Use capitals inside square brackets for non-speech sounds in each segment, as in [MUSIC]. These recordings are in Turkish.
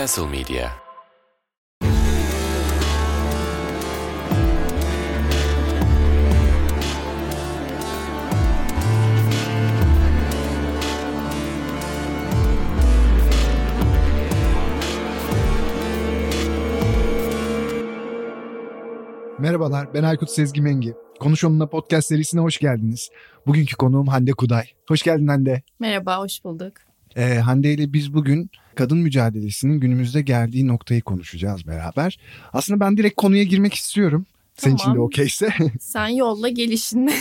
Castle Media Merhabalar, ben Aykut Sezgi Mengi. Konuş Onunla podcast serisine hoş geldiniz. Bugünkü konuğum Hande Kuday. Hoş geldin Hande. Merhaba, hoş bulduk. Ee, Hande ile biz bugün kadın mücadelesinin günümüzde geldiği noktayı konuşacağız beraber. Aslında ben direkt konuya girmek istiyorum. Senin için de okeyse. [LAUGHS] Sen yolla gelişinle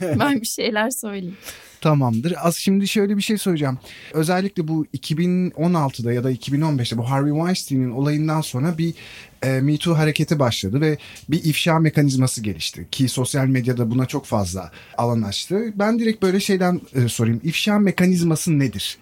[LAUGHS] ben bir şeyler söyleyeyim. Tamamdır. Az şimdi şöyle bir şey söyleyeceğim. Özellikle bu 2016'da ya da 2015'te bu Harvey Weinstein'in olayından sonra bir e, Me Too hareketi başladı ve bir ifşa mekanizması gelişti. Ki sosyal medyada buna çok fazla alan açtı. Ben direkt böyle şeyden e, sorayım. İfşa mekanizması nedir?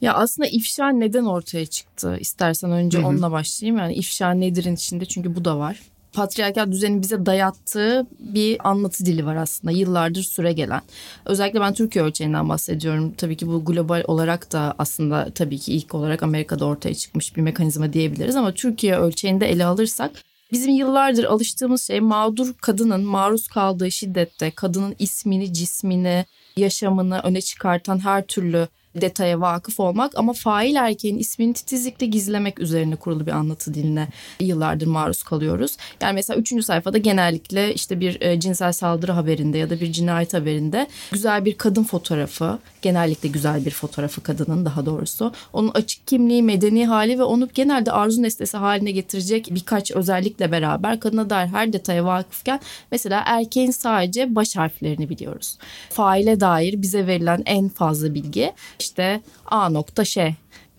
Ya aslında ifşa neden ortaya çıktı? İstersen önce Hı-hı. onunla başlayayım. Yani ifşa nedir'in içinde çünkü bu da var patriarkal düzenin bize dayattığı bir anlatı dili var aslında yıllardır süre gelen. Özellikle ben Türkiye ölçeğinden bahsediyorum. Tabii ki bu global olarak da aslında tabii ki ilk olarak Amerika'da ortaya çıkmış bir mekanizma diyebiliriz ama Türkiye ölçeğinde ele alırsak Bizim yıllardır alıştığımız şey mağdur kadının maruz kaldığı şiddette kadının ismini, cismini, yaşamını öne çıkartan her türlü detaya vakıf olmak ama fail erkeğin ismini titizlikle gizlemek üzerine kurulu bir anlatı diline yıllardır maruz kalıyoruz. Yani mesela üçüncü sayfada genellikle işte bir e, cinsel saldırı haberinde ya da bir cinayet haberinde güzel bir kadın fotoğrafı, genellikle güzel bir fotoğrafı kadının daha doğrusu. Onun açık kimliği, medeni hali ve onu genelde arzu nesnesi haline getirecek birkaç özellikle beraber kadına dair her detaya vakıfken mesela erkeğin sadece baş harflerini biliyoruz. Faile dair bize verilen en fazla bilgi işte A nokta şey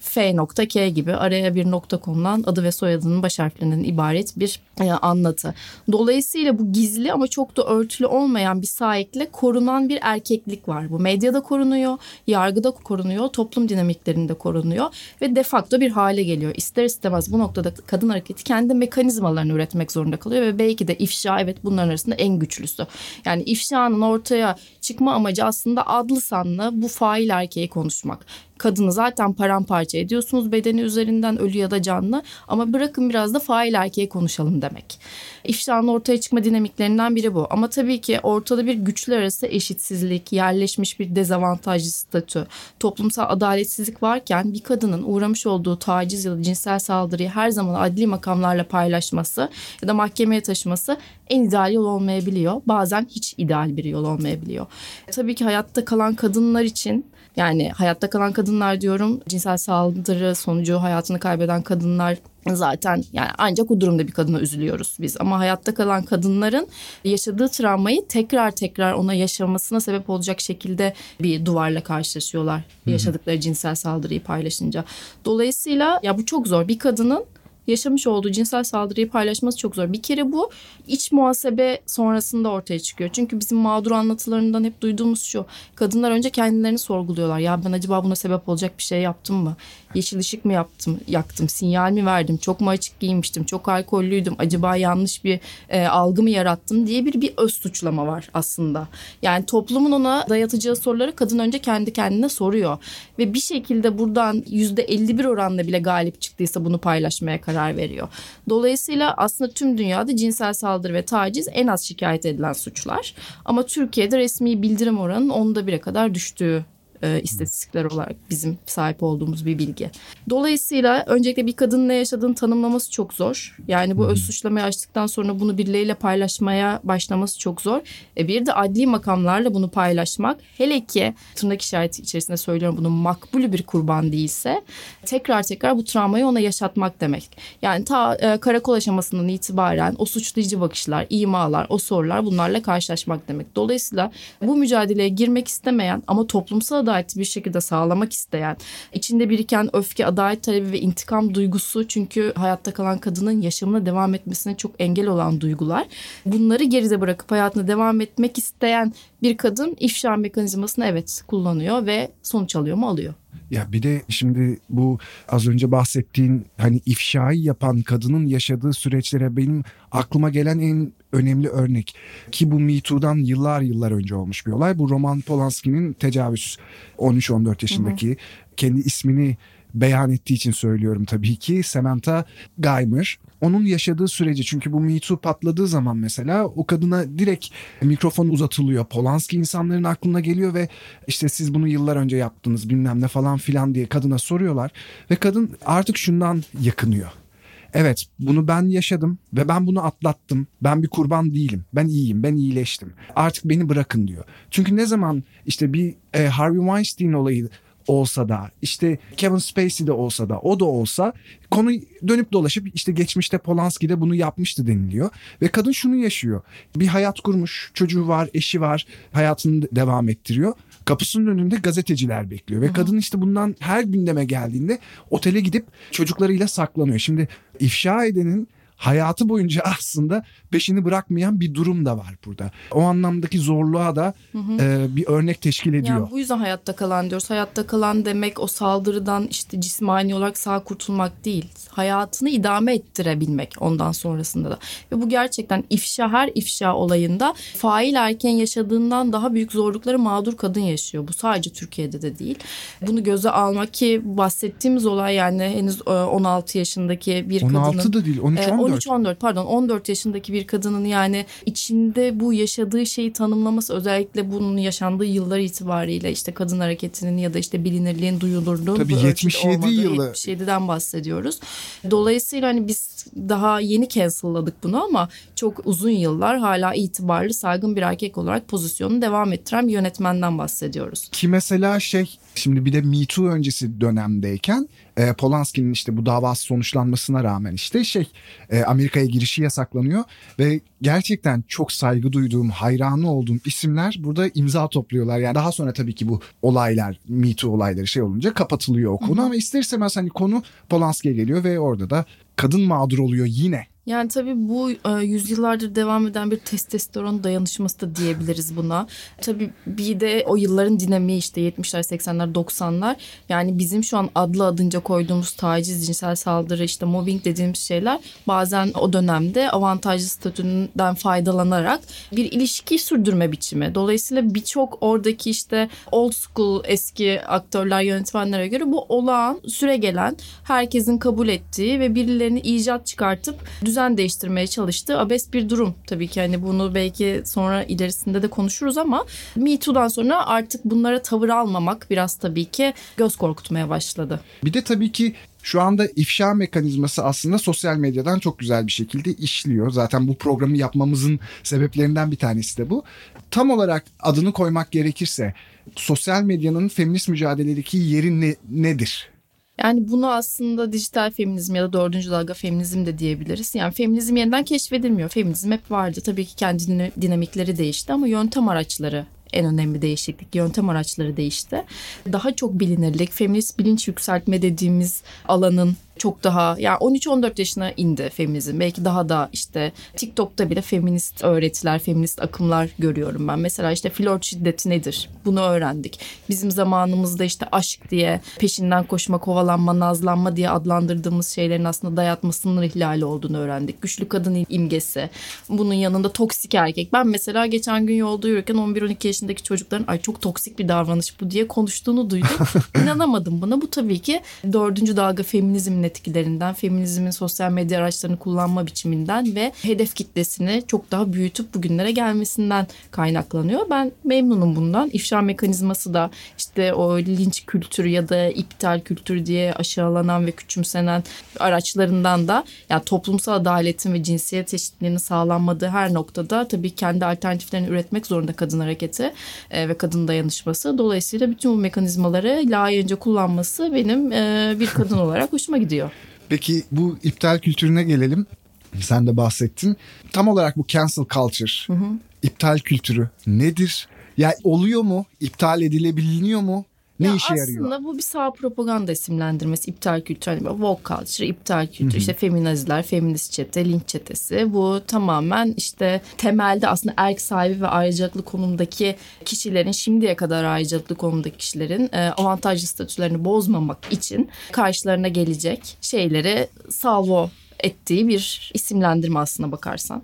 F nokta K gibi araya bir nokta konulan adı ve soyadının baş harflerinden ibaret bir e, anlatı. Dolayısıyla bu gizli ama çok da örtülü olmayan bir sahikle korunan bir erkeklik var. Bu medyada korunuyor, yargıda korunuyor, toplum dinamiklerinde korunuyor ve de facto bir hale geliyor. İster istemez bu noktada kadın hareketi kendi mekanizmalarını üretmek zorunda kalıyor ve belki de ifşa evet bunların arasında en güçlüsü. Yani ifşanın ortaya çıkma amacı aslında adlı sanlı bu fail erkeği konuşmak kadını zaten paramparça ediyorsunuz bedeni üzerinden ölü ya da canlı ama bırakın biraz da fail erkeğe konuşalım demek. İfşanın ortaya çıkma dinamiklerinden biri bu. Ama tabii ki ortada bir güçler arası eşitsizlik, yerleşmiş bir dezavantajlı statü, toplumsal adaletsizlik varken bir kadının uğramış olduğu taciz ya da cinsel saldırıyı her zaman adli makamlarla paylaşması ya da mahkemeye taşıması en ideal yol olmayabiliyor. Bazen hiç ideal bir yol olmayabiliyor. Tabii ki hayatta kalan kadınlar için yani hayatta kalan kadınlar diyorum cinsel saldırı sonucu hayatını kaybeden kadınlar zaten yani ancak o durumda bir kadına üzülüyoruz biz. Ama hayatta kalan kadınların yaşadığı travmayı tekrar tekrar ona yaşamasına sebep olacak şekilde bir duvarla karşılaşıyorlar. Hı-hı. Yaşadıkları cinsel saldırıyı paylaşınca. Dolayısıyla ya bu çok zor. Bir kadının yaşamış olduğu cinsel saldırıyı paylaşması çok zor. Bir kere bu iç muhasebe sonrasında ortaya çıkıyor. Çünkü bizim mağdur anlatılarından hep duyduğumuz şu. Kadınlar önce kendilerini sorguluyorlar. Ya ben acaba buna sebep olacak bir şey yaptım mı? Yeşil ışık mı yaptım, yaktım, sinyal mi verdim, çok mu açık giymiştim, çok alkollüydüm, acaba yanlış bir e, algı mı yarattım diye bir bir öz suçlama var aslında. Yani toplumun ona dayatacağı soruları kadın önce kendi kendine soruyor. Ve bir şekilde buradan yüzde 51 oranla bile galip çıktıysa bunu paylaşmaya karar veriyor. Dolayısıyla aslında tüm dünyada cinsel saldırı ve taciz en az şikayet edilen suçlar. Ama Türkiye'de resmi bildirim oranının onda bire kadar düştüğü e, istatistikler olarak bizim sahip olduğumuz bir bilgi. Dolayısıyla öncelikle bir kadının ne yaşadığını tanımlaması çok zor. Yani bu öz suçlamayı açtıktan sonra bunu birileriyle paylaşmaya başlaması çok zor. E, bir de adli makamlarla bunu paylaşmak hele ki tırnak işareti içerisinde söylüyorum bunu makbul bir kurban değilse tekrar tekrar bu travmayı ona yaşatmak demek. Yani ta e, karakol aşamasından itibaren o suçlayıcı bakışlar, imalar, o sorular bunlarla karşılaşmak demek. Dolayısıyla bu mücadeleye girmek istemeyen ama toplumsal adaleti bir şekilde sağlamak isteyen, içinde biriken öfke, adalet talebi ve intikam duygusu çünkü hayatta kalan kadının yaşamına devam etmesine çok engel olan duygular. Bunları geride bırakıp hayatına devam etmek isteyen bir kadın ifşa mekanizmasını evet kullanıyor ve sonuç alıyor mu alıyor. Ya bir de şimdi bu az önce bahsettiğin hani ifşayı yapan kadının yaşadığı süreçlere benim aklıma gelen en önemli örnek ki bu Me Too'dan yıllar yıllar önce olmuş bir olay. Bu Roman Polanski'nin tecavüz 13-14 yaşındaki hı hı. kendi ismini beyan ettiği için söylüyorum tabii ki Samantha Geimer. Onun yaşadığı süreci çünkü bu Me Too patladığı zaman mesela o kadına direkt mikrofon uzatılıyor. Polanski insanların aklına geliyor ve işte siz bunu yıllar önce yaptınız bilmem ne falan filan diye kadına soruyorlar. Ve kadın artık şundan yakınıyor. Evet bunu ben yaşadım ve ben bunu atlattım. Ben bir kurban değilim. Ben iyiyim, ben iyileştim. Artık beni bırakın diyor. Çünkü ne zaman işte bir e, Harvey Weinstein olayı olsa da işte Kevin Spacey de olsa da o da olsa konu dönüp dolaşıp işte geçmişte Polanski de bunu yapmıştı deniliyor. Ve kadın şunu yaşıyor. Bir hayat kurmuş, çocuğu var, eşi var, hayatını devam ettiriyor. Kapısının önünde gazeteciler bekliyor ve kadın işte bundan her gündeme geldiğinde otele gidip çocuklarıyla saklanıyor. Şimdi ifşa edenin hayatı boyunca aslında peşini bırakmayan bir durum da var burada. O anlamdaki zorluğa da hı hı. E, bir örnek teşkil ediyor. Yani bu yüzden hayatta kalan diyoruz. Hayatta kalan demek o saldırıdan işte cismani olarak sağ kurtulmak değil. Hayatını idame ettirebilmek ondan sonrasında da. Ve bu gerçekten ifşa her ifşa olayında fail erken yaşadığından daha büyük zorlukları mağdur kadın yaşıyor. Bu sadece Türkiye'de de değil. Bunu göze almak ki bahsettiğimiz olay yani henüz 16 yaşındaki bir 16 kadının. 16 da değil 13-14. 13-14 pardon 14 yaşındaki bir kadının yani içinde bu yaşadığı şeyi tanımlaması özellikle bunun yaşandığı yıllar itibariyle işte kadın hareketinin ya da işte bilinirliğin duyulurluğu. Tabii 77 yılı. 77'den bahsediyoruz. Dolayısıyla hani biz daha yeni cancel'ladık bunu ama çok uzun yıllar hala itibarlı saygın bir erkek olarak pozisyonunu devam ettiren bir yönetmenden bahsediyoruz. Ki mesela şey şimdi bir de Me Too öncesi dönemdeyken e, Polanski'nin işte bu davası sonuçlanmasına rağmen işte şey e, Amerika'ya girişi yasaklanıyor ve gerçekten çok saygı duyduğum, hayranı olduğum isimler burada imza topluyorlar. Yani daha sonra tabii ki bu olaylar, Me Too olayları şey olunca kapatılıyor o konu ama ister istemez hani konu Polanski'ye geliyor ve orada da kadın mağdur oluyor yine. Yani tabii bu e, yüzyıllardır devam eden bir testosteron dayanışması da diyebiliriz buna. Tabii bir de o yılların dinamiği işte 70'ler, 80'ler, 90'lar. Yani bizim şu an adlı adınca koyduğumuz taciz, cinsel saldırı, işte mobbing dediğimiz şeyler bazen o dönemde avantajlı statünden faydalanarak bir ilişki sürdürme biçimi. Dolayısıyla birçok oradaki işte old school eski aktörler, yönetmenlere göre bu olağan, süre gelen, herkesin kabul ettiği ve birilerini icat çıkartıp düzen düzen değiştirmeye çalıştığı abes bir durum. Tabii ki hani bunu belki sonra ilerisinde de konuşuruz ama Me Too'dan sonra artık bunlara tavır almamak biraz tabii ki göz korkutmaya başladı. Bir de tabii ki şu anda ifşa mekanizması aslında sosyal medyadan çok güzel bir şekilde işliyor. Zaten bu programı yapmamızın sebeplerinden bir tanesi de bu. Tam olarak adını koymak gerekirse sosyal medyanın feminist mücadeledeki yeri ne, nedir? Yani bunu aslında dijital feminizm ya da dördüncü dalga feminizm de diyebiliriz. Yani feminizm yeniden keşfedilmiyor. Feminizm hep vardı. Tabii ki kendi dinamikleri değişti ama yöntem araçları en önemli değişiklik. Yöntem araçları değişti. Daha çok bilinirlik, feminist bilinç yükseltme dediğimiz alanın çok daha yani 13-14 yaşına indi feminizm. Belki daha da işte TikTok'ta bile feminist öğretiler, feminist akımlar görüyorum ben. Mesela işte flört şiddeti nedir? Bunu öğrendik. Bizim zamanımızda işte aşk diye peşinden koşma, kovalanma, nazlanma diye adlandırdığımız şeylerin aslında dayatma sınır ihlali olduğunu öğrendik. Güçlü kadın imgesi. Bunun yanında toksik erkek. Ben mesela geçen gün yolda yürürken 11-12 yaşındaki çocukların ay çok toksik bir davranış bu diye konuştuğunu duydum. [LAUGHS] İnanamadım buna. Bu tabii ki dördüncü dalga feminizmle etkilerinden, feminizmin sosyal medya araçlarını kullanma biçiminden ve hedef kitlesini çok daha büyütüp bugünlere gelmesinden kaynaklanıyor. Ben memnunum bundan. İfşa mekanizması da işte o linç kültürü ya da iptal kültürü diye aşağılanan ve küçümsenen araçlarından da yani toplumsal adaletin ve cinsiyet eşitliğinin sağlanmadığı her noktada tabii kendi alternatiflerini üretmek zorunda kadın hareketi e, ve kadın dayanışması. Dolayısıyla bütün bu mekanizmaları layığınca kullanması benim e, bir kadın [LAUGHS] olarak hoşuma gidiyor oluyor. Peki bu iptal kültürüne gelelim. Sen de bahsettin. Tam olarak bu cancel culture, hı hı. iptal kültürü nedir? Ya oluyor mu? İptal edilebiliyor mu? Ne ya işe yarıyor? Aslında bu bir sağ propaganda isimlendirmesi. iptal kültürü, hani woke culture, iptal kültürü, Hı-hı. işte feminaziler, feminist çete, linç çetesi. Bu tamamen işte temelde aslında erk sahibi ve ayrıcalıklı konumdaki kişilerin, şimdiye kadar ayrıcalıklı konumdaki kişilerin e, avantajlı statülerini bozmamak için karşılarına gelecek şeyleri salvo ettiği bir isimlendirme aslına bakarsan.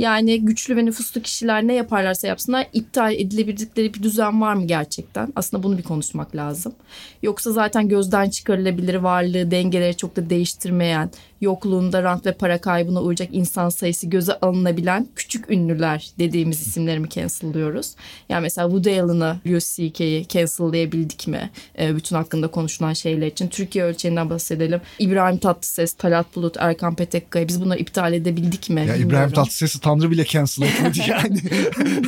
Yani güçlü ve nüfuslu kişiler ne yaparlarsa yapsınlar iptal edilebildikleri bir düzen var mı gerçekten? Aslında bunu bir konuşmak lazım. Yoksa zaten gözden çıkarılabilir varlığı dengeleri çok da değiştirmeyen yokluğunda rant ve para kaybına uğrayacak insan sayısı göze alınabilen küçük ünlüler dediğimiz isimleri mi cancel'lıyoruz? Yani mesela Woody Allen'ı, UCK'yi cancel'layabildik mi? E, bütün hakkında konuşulan şeyler için. Türkiye ölçeğinden bahsedelim. İbrahim Tatlıses, Talat Bulut, Erkan Petekkaya biz bunları iptal edebildik mi? Ya Bilmiyorum. İbrahim Tatlıses'i Tanrı bile cancel etmedi [LAUGHS] yani.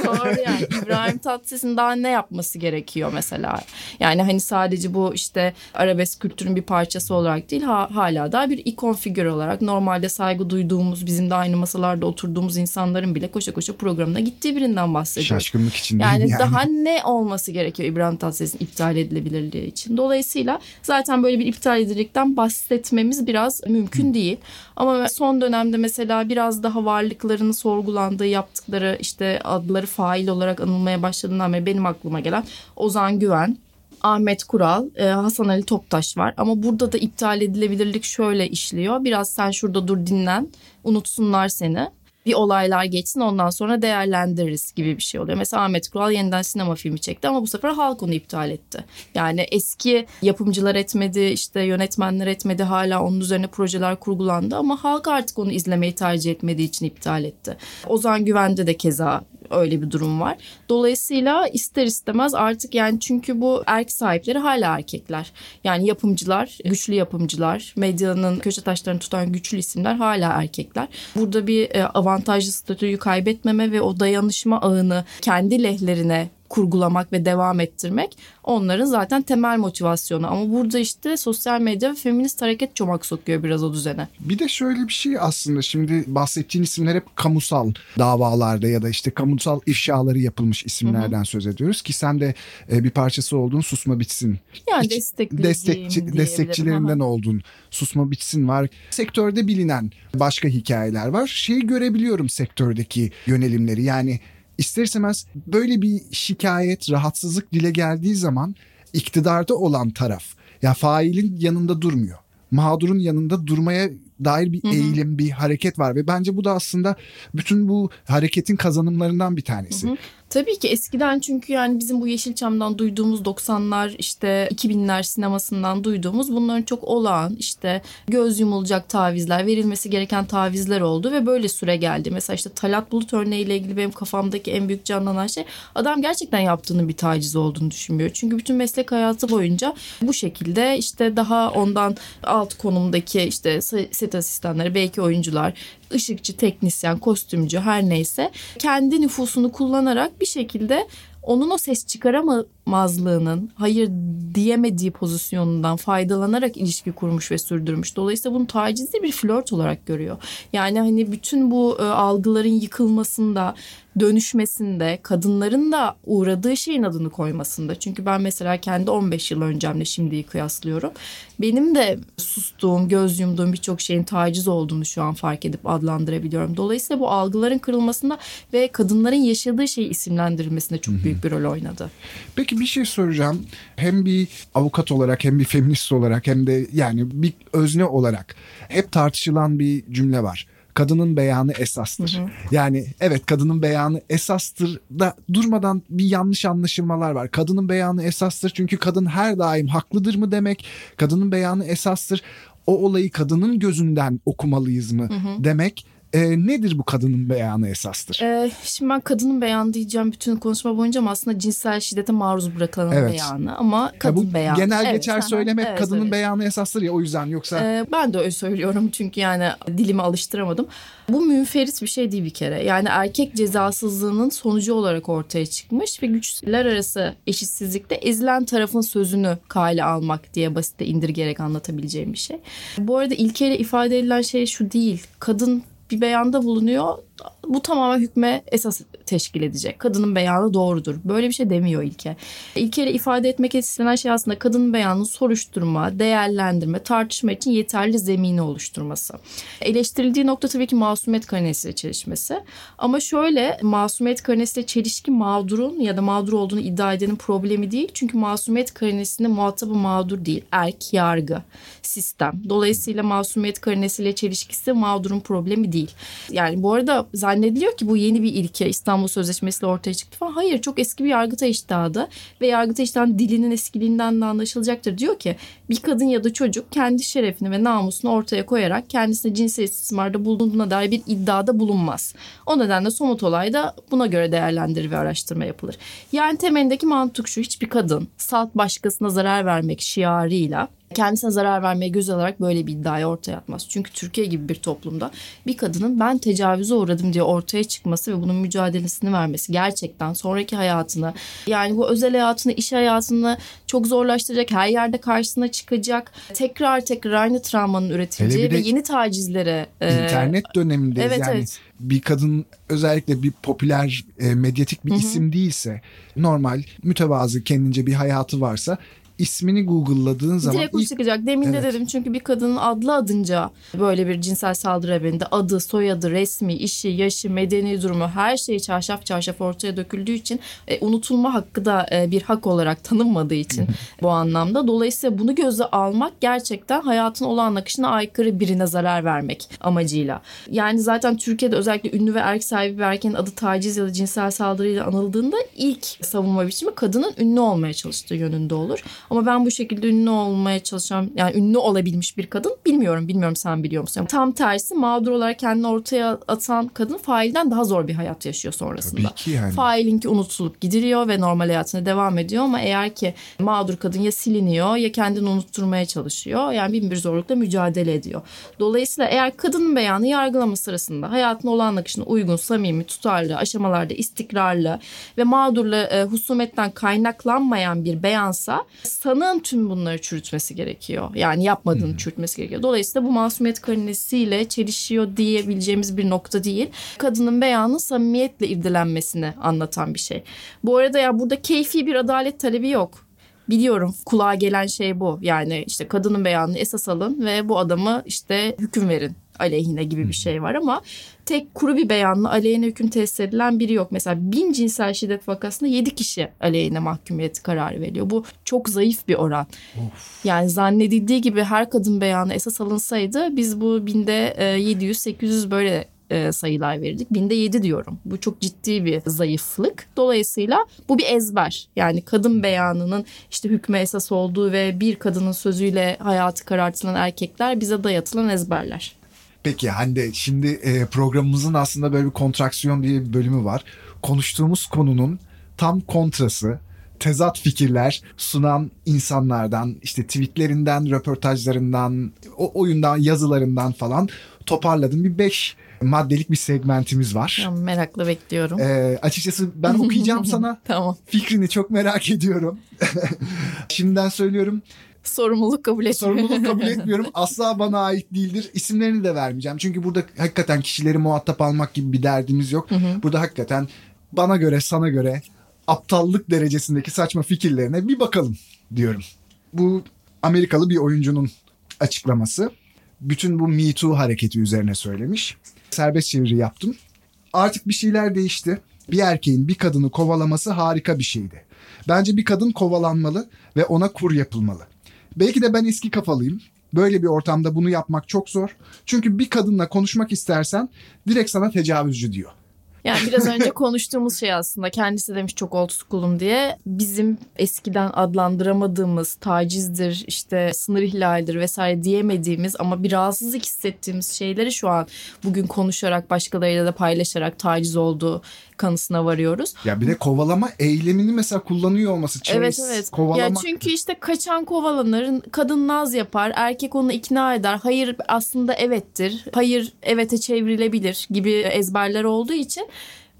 Doğru yani İbrahim Tatlıses'in daha ne yapması gerekiyor mesela? Yani hani sadece bu işte arabesk kültürün bir parçası olarak değil ha, hala daha bir ikon figür olarak normalde saygı duyduğumuz bizim de aynı masalarda oturduğumuz insanların bile koşa koşa programına gittiği birinden bahsediyoruz. Şaşkınlık içindeyim Yani, yani. daha ne olması gerekiyor İbrahim Tatlıses'in iptal edilebilirliği için. Dolayısıyla zaten böyle bir iptal edilirlikten bahsetmemiz biraz mümkün değil. Ama son dönemde mesela biraz daha varlıklarını sorgulandığı yaptıkları işte adları fail olarak anılmaya başladığından beri benim aklıma gelen Ozan Güven, Ahmet Kural, e, Hasan Ali Toptaş var. Ama burada da iptal edilebilirlik şöyle işliyor. Biraz sen şurada dur dinlen, unutsunlar seni. Bir olaylar geçsin ondan sonra değerlendiririz gibi bir şey oluyor. Mesela Ahmet Kural yeniden sinema filmi çekti ama bu sefer halk onu iptal etti. Yani eski yapımcılar etmedi, işte yönetmenler etmedi. Hala onun üzerine projeler kurgulandı ama halk artık onu izlemeyi tercih etmediği için iptal etti. Ozan Güven'de de keza öyle bir durum var. Dolayısıyla ister istemez artık yani çünkü bu erk sahipleri hala erkekler. Yani yapımcılar, güçlü yapımcılar, medyanın köşe taşlarını tutan güçlü isimler hala erkekler. Burada bir e, avantajlı statüyü kaybetmeme ve o dayanışma ağını kendi lehlerine kurgulamak ve devam ettirmek onların zaten temel motivasyonu. Ama burada işte sosyal medya ve feminist hareket çomak sokuyor biraz o düzene. Bir de şöyle bir şey aslında şimdi bahsettiğin isimler hep kamusal davalarda ya da işte kamusal ifşaları yapılmış isimlerden söz ediyoruz ki sen de e, bir parçası olduğun Susma Bitsin. Yani destekçi, destekçilerinden Aha. oldun. Susma Bitsin var. Sektörde bilinen başka hikayeler var. Şeyi görebiliyorum sektördeki yönelimleri. Yani ister istemez böyle bir şikayet, rahatsızlık dile geldiği zaman iktidarda olan taraf ya failin yanında durmuyor. Mağdurun yanında durmaya dair bir eğilim, bir hareket var ve bence bu da aslında bütün bu hareketin kazanımlarından bir tanesi. Tabii ki eskiden çünkü yani bizim bu Yeşilçam'dan duyduğumuz 90'lar işte 2000'ler sinemasından duyduğumuz bunların çok olağan işte göz yumulacak tavizler verilmesi gereken tavizler oldu ve böyle süre geldi. Mesela işte Talat Bulut örneğiyle ilgili benim kafamdaki en büyük canlanan şey adam gerçekten yaptığının bir taciz olduğunu düşünmüyor. Çünkü bütün meslek hayatı boyunca bu şekilde işte daha ondan alt konumdaki işte set asistanları belki oyuncular ışıkçı, teknisyen, kostümcü her neyse kendi nüfusunu kullanarak bir şekilde onun o ses çıkaramamazlığının hayır diyemediği pozisyonundan faydalanarak ilişki kurmuş ve sürdürmüş. Dolayısıyla bunu tacizli bir flört olarak görüyor. Yani hani bütün bu e, algıların yıkılmasında, dönüşmesinde, kadınların da uğradığı şeyin adını koymasında. Çünkü ben mesela kendi 15 yıl öncemle şimdiyi kıyaslıyorum. Benim de sustuğum, göz yumduğum birçok şeyin taciz olduğunu şu an fark edip adlandırabiliyorum. Dolayısıyla bu algıların kırılmasında ve kadınların yaşadığı şeyi isimlendirilmesinde çok büyük bir rol oynadı. Peki bir şey soracağım. Hem bir avukat olarak hem bir feminist olarak hem de yani bir özne olarak hep tartışılan bir cümle var. Kadının beyanı esastır. Yani evet kadının beyanı esastır da durmadan bir yanlış anlaşılmalar var. Kadının beyanı esastır çünkü kadın her daim haklıdır mı demek? Kadının beyanı esastır. O olayı kadının gözünden okumalıyız mı demek? E, nedir bu kadının beyanı esastır? Ee, şimdi ben kadının beyanı diyeceğim bütün konuşma boyunca ama aslında cinsel şiddete maruz bırakılanın Evet. beyanı ama Ya kadın bu beyanı. genel Evet, geçer aha, söylem hep evet, kadının evet. beyanı esastır ya o yüzden yoksa Ee, ben de öyle söylüyorum [LAUGHS] çünkü yani dilimi alıştıramadım. Bu münferit bir şey değil bir kere. Yani erkek cezasızlığının sonucu olarak ortaya çıkmış ve güçler arası eşitsizlikte ezilen tarafın sözünü kale almak diye basite indirgerek anlatabileceğim bir şey. Bu arada ilkeyle ifade edilen şey şu değil. Kadın bir beyanda bulunuyor. Bu tamamen hükme esas teşkil edecek. Kadının beyanı doğrudur. Böyle bir şey demiyor ilke. İlkeyle ifade etmek istenen şey aslında kadının beyanını soruşturma, değerlendirme, tartışma için yeterli zemini oluşturması. Eleştirildiği nokta tabii ki masumiyet karinesiyle çelişmesi. Ama şöyle masumiyet karinesiyle çelişki mağdurun ya da mağdur olduğunu iddia edenin problemi değil. Çünkü masumiyet karinesinde muhatabı mağdur değil. Erk, yargı, sistem. Dolayısıyla masumiyet karinesiyle çelişkisi mağdurun problemi değil. Yani bu arada zannediliyor ki bu yeni bir ilke İstanbul Sözleşmesi'yle ortaya çıktı falan. Hayır çok eski bir yargıtay iştahı ve yargıtay iştahının dilinin eskiliğinden de anlaşılacaktır. Diyor ki bir kadın ya da çocuk kendi şerefini ve namusunu ortaya koyarak kendisine cinsel istismarda bulunduğuna dair bir iddiada bulunmaz. O nedenle somut olayda buna göre değerlendirir ve araştırma yapılır. Yani temelindeki mantık şu hiçbir kadın salt başkasına zarar vermek şiarıyla kendisine zarar vermeye göz alarak böyle bir iddiayı ortaya atmaz. Çünkü Türkiye gibi bir toplumda bir kadının ben tecavüze uğradım diye ortaya çıkması ve bunun mücadelesini vermesi gerçekten sonraki hayatını yani bu özel hayatını, iş hayatını çok zorlaştıracak, her yerde karşısına çıkacak, tekrar tekrar aynı travmanın üretileceği ve yeni tacizlere. E, internet e, dönemindeyiz evet, yani. Evet bir kadın özellikle bir popüler e, medyatik bir Hı-hı. isim değilse normal mütevazı kendince bir hayatı varsa ismini Google'ladığın zaman... Direkt ilk... çıkacak. Demin evet. de dedim çünkü bir kadının adlı adınca böyle bir cinsel saldırı haberinde adı, soyadı, resmi, işi, yaşı, medeni durumu her şeyi çarşaf çarşaf ortaya döküldüğü için e, unutulma hakkı da e, bir hak olarak tanınmadığı için bu anlamda. Dolayısıyla bunu göze almak gerçekten hayatın olan akışına aykırı birine zarar vermek amacıyla. Yani zaten Türkiye'de özellikle ünlü ve erk sahibi bir erkeğin adı taciz ya da cinsel saldırıyla anıldığında ilk savunma biçimi kadının ünlü olmaya çalıştığı yönünde olur. Ama ben bu şekilde ünlü olmaya çalışan yani ünlü olabilmiş bir kadın bilmiyorum. Bilmiyorum sen biliyor musun? Tam tersi mağdur olarak kendini ortaya atan kadın failden daha zor bir hayat yaşıyor sonrasında. Tabii ki yani. Failinki unutulup gidiliyor ve normal hayatına devam ediyor ama eğer ki mağdur kadın ya siliniyor ya kendini unutturmaya çalışıyor. Yani bin bir zorlukla mücadele ediyor. Dolayısıyla eğer kadının beyanı yargılama sırasında hayatın olan akışına uygun, samimi, tutarlı, aşamalarda istikrarlı ve mağdurla e, husumetten kaynaklanmayan bir beyansa sanığın tüm bunları çürütmesi gerekiyor. Yani yapmadığını hmm. çürütmesi gerekiyor. Dolayısıyla bu masumiyet karinesiyle çelişiyor diyebileceğimiz bir nokta değil. Kadının beyanı samimiyetle irdelenmesini anlatan bir şey. Bu arada ya burada keyfi bir adalet talebi yok biliyorum kulağa gelen şey bu. Yani işte kadının beyanını esas alın ve bu adamı işte hüküm verin aleyhine gibi bir şey var ama tek kuru bir beyanla aleyhine hüküm tesis edilen biri yok. Mesela bin cinsel şiddet vakasında yedi kişi aleyhine mahkumiyet kararı veriyor. Bu çok zayıf bir oran. Of. Yani zannedildiği gibi her kadın beyanı esas alınsaydı biz bu binde 700-800 e, böyle e, sayılar verirdik. Binde yedi diyorum. Bu çok ciddi bir zayıflık. Dolayısıyla bu bir ezber. Yani kadın beyanının işte hükme esas olduğu ve bir kadının sözüyle hayatı karartılan erkekler bize dayatılan ezberler. Peki Hande şimdi e, programımızın aslında böyle bir kontraksiyon diye bir bölümü var. Konuştuğumuz konunun tam kontrası tezat fikirler sunan insanlardan işte tweetlerinden, röportajlarından, o oyundan, yazılarından falan toparladım. Bir beş maddelik bir segmentimiz var. Tamam, merakla bekliyorum. Ee, açıkçası ben okuyacağım [LAUGHS] sana. tamam. Fikrini çok merak ediyorum. [LAUGHS] Şimdiden söylüyorum. Sorumluluk kabul etmiyorum. Sorumluluk kabul [LAUGHS] etmiyorum. Asla bana ait değildir. İsimlerini de vermeyeceğim. Çünkü burada hakikaten kişileri muhatap almak gibi bir derdimiz yok. Hı hı. Burada hakikaten bana göre, sana göre aptallık derecesindeki saçma fikirlerine bir bakalım diyorum. Bu Amerikalı bir oyuncunun açıklaması. Bütün bu Me Too hareketi üzerine söylemiş. Serbest çeviri yaptım. Artık bir şeyler değişti. Bir erkeğin bir kadını kovalaması harika bir şeydi. Bence bir kadın kovalanmalı ve ona kur yapılmalı. Belki de ben eski kafalıyım. Böyle bir ortamda bunu yapmak çok zor. Çünkü bir kadınla konuşmak istersen direkt sana tecavüzcü diyor. Yani biraz önce [LAUGHS] konuştuğumuz şey aslında kendisi demiş çok old school'um diye. Bizim eskiden adlandıramadığımız tacizdir, işte sınır ihlalidir vesaire diyemediğimiz ama bir rahatsızlık hissettiğimiz şeyleri şu an bugün konuşarak başkalarıyla da paylaşarak taciz olduğu kanısına varıyoruz. Ya bir de kovalama eylemini mesela kullanıyor olması. Chase, evet evet. Kovalama... Ya çünkü işte kaçan kovalanır, kadın naz yapar, erkek onu ikna eder. Hayır aslında evettir. Hayır evete çevrilebilir gibi ezberler olduğu için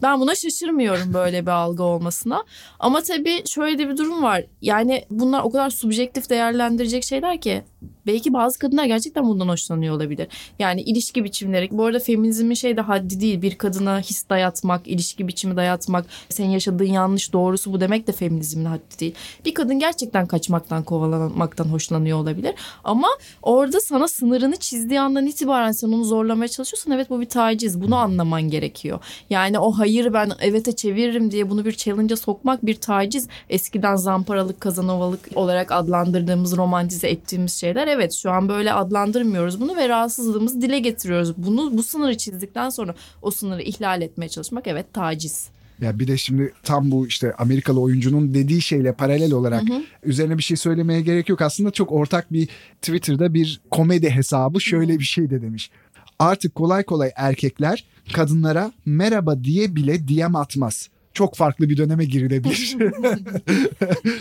ben buna şaşırmıyorum [LAUGHS] böyle bir algı olmasına. Ama tabii şöyle de bir durum var. Yani bunlar o kadar subjektif değerlendirecek şeyler ki belki bazı kadınlar gerçekten bundan hoşlanıyor olabilir. Yani ilişki biçimleri. Bu arada feminizmin şey de haddi değil. Bir kadına his dayatmak, ilişki biçimi dayatmak, senin yaşadığın yanlış doğrusu bu demek de feminizmin haddi değil. Bir kadın gerçekten kaçmaktan, kovalanmaktan hoşlanıyor olabilir. Ama orada sana sınırını çizdiği andan itibaren sen onu zorlamaya çalışıyorsan evet bu bir taciz. Bunu anlaman gerekiyor. Yani o hayır ben evete çeviririm diye bunu bir challenge'a sokmak bir taciz. Eskiden zamparalık, kazanovalık olarak adlandırdığımız, romantize ettiğimiz şeyler evet şu an böyle adlandırmıyoruz bunu ve rahatsızlığımızı dile getiriyoruz. Bunu bu sınırı çizdikten sonra o sınırı ihlal etmeye çalışmak evet taciz. Ya bir de şimdi tam bu işte Amerikalı oyuncunun dediği şeyle paralel olarak hı hı. üzerine bir şey söylemeye gerek yok. Aslında çok ortak bir Twitter'da bir komedi hesabı şöyle bir şey de demiş. Artık kolay kolay erkekler kadınlara merhaba diye bile DM atmaz çok farklı bir döneme girilebilir.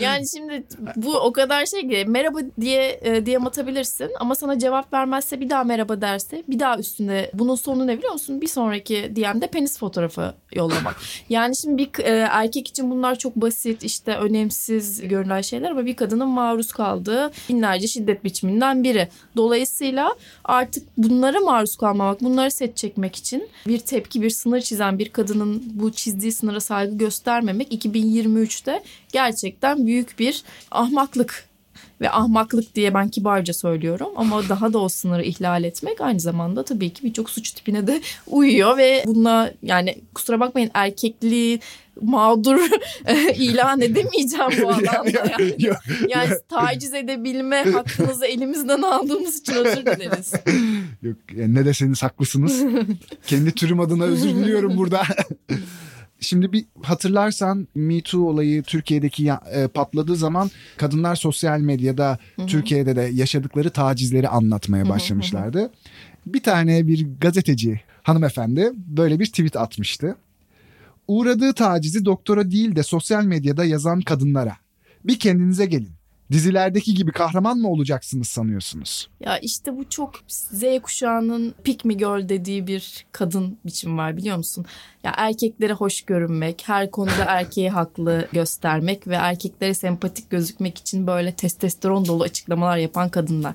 [LAUGHS] yani şimdi bu o kadar şey ki merhaba diye e, diye atabilirsin ama sana cevap vermezse bir daha merhaba derse bir daha üstünde bunun sonu ne biliyor musun? Bir sonraki DM'de penis fotoğrafı yollamak. [LAUGHS] yani şimdi bir e, erkek için bunlar çok basit işte önemsiz görünen şeyler ama bir kadının maruz kaldığı binlerce şiddet biçiminden biri. Dolayısıyla artık bunlara maruz kalmamak, bunları set çekmek için bir tepki, bir sınır çizen bir kadının bu çizdiği sınıra sahip saygı göstermemek 2023'te gerçekten büyük bir ahmaklık ve ahmaklık diye ben kibarca söylüyorum ama daha da o sınırı ihlal etmek aynı zamanda tabii ki birçok suç tipine de [LAUGHS] uyuyor ve bununla yani kusura bakmayın erkekliği mağdur [LAUGHS] ilan edemeyeceğim bu [LAUGHS] alanda. Yani, yani taciz edebilme hakkınızı elimizden aldığımız için özür dileriz. Yok yani ne deseniz haklısınız. Kendi türüm adına özür diliyorum burada. Şimdi bir hatırlarsan Me Too olayı Türkiye'deki e, patladığı zaman kadınlar sosyal medyada Hı-hı. Türkiye'de de yaşadıkları tacizleri anlatmaya başlamışlardı. Hı-hı. Bir tane bir gazeteci hanımefendi böyle bir tweet atmıştı. Uğradığı tacizi doktora değil de sosyal medyada yazan kadınlara bir kendinize gelin. Dizilerdeki gibi kahraman mı olacaksınız sanıyorsunuz? Ya işte bu çok Z kuşağının pick me girl dediği bir kadın biçim var biliyor musun? Ya erkeklere hoş görünmek, her konuda [LAUGHS] erkeği haklı göstermek ve erkeklere sempatik gözükmek için böyle testosteron dolu açıklamalar yapan kadınlar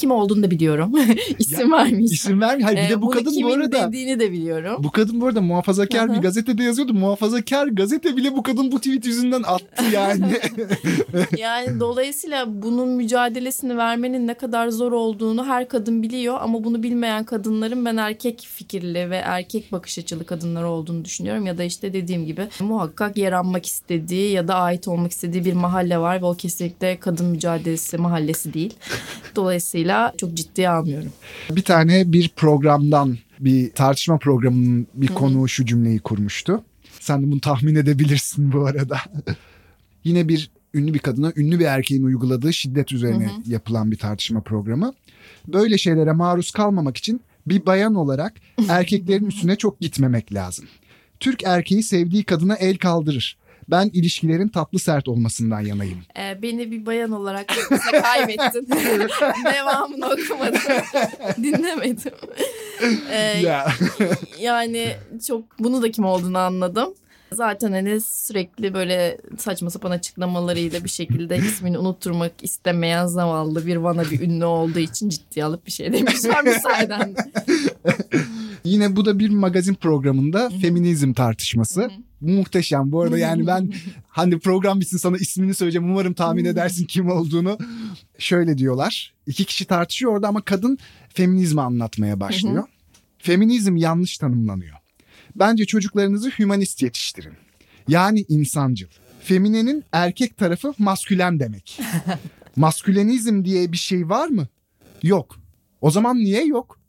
kim olduğunu da biliyorum. [LAUGHS] İsim vermiş. İsim vermiş. Hayır bir de bu Bunu kadın bu arada. dediğini de biliyorum. Bu kadın bu arada muhafazakar bir gazetede yazıyordu. Muhafazakar gazete bile bu kadın bu tweet yüzünden attı yani. [LAUGHS] yani dolayısıyla bunun mücadelesini vermenin ne kadar zor olduğunu her kadın biliyor ama bunu bilmeyen kadınların ben erkek fikirli ve erkek bakış açılı kadınlar olduğunu düşünüyorum ya da işte dediğim gibi muhakkak yer almak istediği ya da ait olmak istediği bir mahalle var ve o kesinlikle kadın mücadelesi mahallesi değil. Dolayısıyla dolayısıyla çok ciddiye almıyorum. Bir tane bir programdan bir tartışma programının bir Hı-hı. konuğu şu cümleyi kurmuştu. Sen de bunu tahmin edebilirsin bu arada. [LAUGHS] Yine bir ünlü bir kadına ünlü bir erkeğin uyguladığı şiddet üzerine Hı-hı. yapılan bir tartışma programı. Böyle şeylere maruz kalmamak için bir bayan olarak [LAUGHS] erkeklerin üstüne çok gitmemek lazım. Türk erkeği sevdiği kadına el kaldırır ben ilişkilerin tatlı sert olmasından yanayım. Ee, beni bir bayan olarak kaybettin. [LAUGHS] Devamını okumadım. [LAUGHS] Dinlemedim. Ee, ya. yani çok bunu da kim olduğunu anladım. Zaten hani sürekli böyle saçma sapan açıklamalarıyla bir şekilde ismini unutturmak istemeyen zavallı bir vana bir ünlü olduğu için ciddiye alıp bir şey demişler müsaaden. [LAUGHS] Yine bu da bir magazin programında feminizm tartışması. Muhteşem. Bu arada yani ben [LAUGHS] hani program bitsin sana ismini söyleyeceğim. Umarım tahmin edersin kim olduğunu. Şöyle diyorlar. İki kişi tartışıyor orada ama kadın feminizmi anlatmaya başlıyor. Feminizm yanlış tanımlanıyor. Bence çocuklarınızı hümanist yetiştirin. Yani insancıl. Feminenin erkek tarafı maskülen demek. [LAUGHS] Maskülenizm diye bir şey var mı? Yok. O zaman niye yok?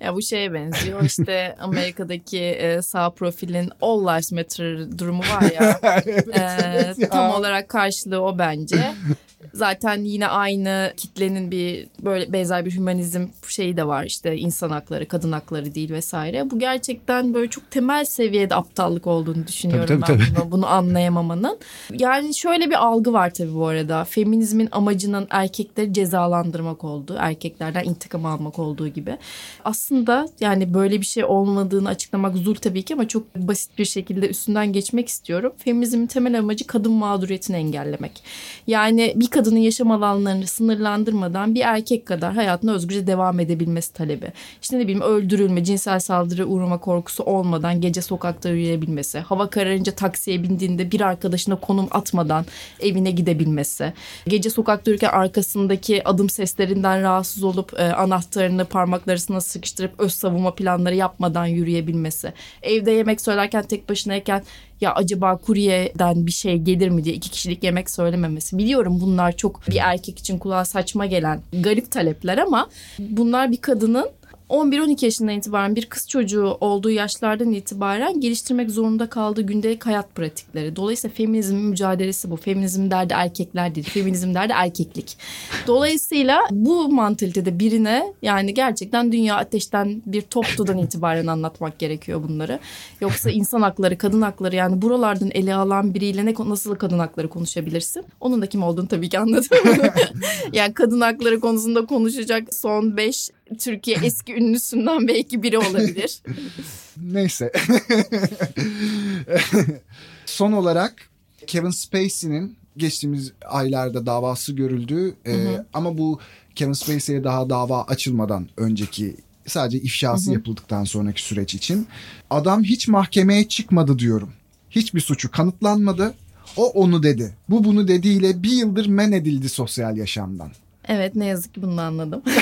Ya bu şeye benziyor işte [LAUGHS] Amerika'daki e, sağ profilin All Lives Matter durumu var ya. [LAUGHS] evet, e, evet ya. Tam olarak karşılığı o bence. [LAUGHS] Zaten yine aynı kitlenin bir böyle benzer bir hümanizm şeyi de var işte insan hakları, kadın hakları değil vesaire. Bu gerçekten böyle çok temel seviyede aptallık olduğunu düşünüyorum tabii, tabii, ben tabii. Bunu, bunu anlayamamanın. Yani şöyle bir algı var tabii bu arada. Feminizmin amacının erkekleri cezalandırmak olduğu, erkeklerden intikam almak olduğu gibi. Aslında aslında yani böyle bir şey olmadığını açıklamak zul tabii ki ama çok basit bir şekilde üstünden geçmek istiyorum. Feminizmin temel amacı kadın mağduriyetini engellemek. Yani bir kadının yaşam alanlarını sınırlandırmadan bir erkek kadar hayatına özgürce devam edebilmesi talebi. İşte ne bileyim öldürülme, cinsel saldırı uğrama korkusu olmadan gece sokakta yürüyebilmesi, hava kararınca taksiye bindiğinde bir arkadaşına konum atmadan evine gidebilmesi, gece sokakta yürürken arkasındaki adım seslerinden rahatsız olup e, anahtarını parmakları arasına sıkıştırıp öz savunma planları yapmadan yürüyebilmesi, evde yemek söylerken tek başınayken ya acaba kuryeden bir şey gelir mi diye iki kişilik yemek söylememesi. Biliyorum bunlar çok bir erkek için kulağa saçma gelen garip talepler ama bunlar bir kadının 11-12 yaşından itibaren bir kız çocuğu olduğu yaşlardan itibaren geliştirmek zorunda kaldığı gündelik hayat pratikleri. Dolayısıyla feminizmin mücadelesi bu. Feminizm derdi erkekler değil. Feminizm derdi erkeklik. Dolayısıyla bu mantalitede birine yani gerçekten dünya ateşten bir toptudan itibaren anlatmak gerekiyor bunları. Yoksa insan hakları, kadın hakları yani buralardan ele alan biriyle ne nasıl kadın hakları konuşabilirsin? Onun da kim olduğunu tabii ki anladım. [LAUGHS] yani kadın hakları konusunda konuşacak son 5 Türkiye eski ünlüsünden belki biri olabilir. [LAUGHS] Neyse. [LAUGHS] Son olarak Kevin Spacey'nin geçtiğimiz aylarda davası görüldü. Ee, ama bu Kevin Spacey'e daha dava açılmadan önceki sadece ifşası hı hı. yapıldıktan sonraki süreç için adam hiç mahkemeye çıkmadı diyorum. Hiçbir suçu kanıtlanmadı. O onu dedi. Bu bunu dediğiyle bir yıldır men edildi sosyal yaşamdan. Evet ne yazık ki bunu anladım. [LAUGHS]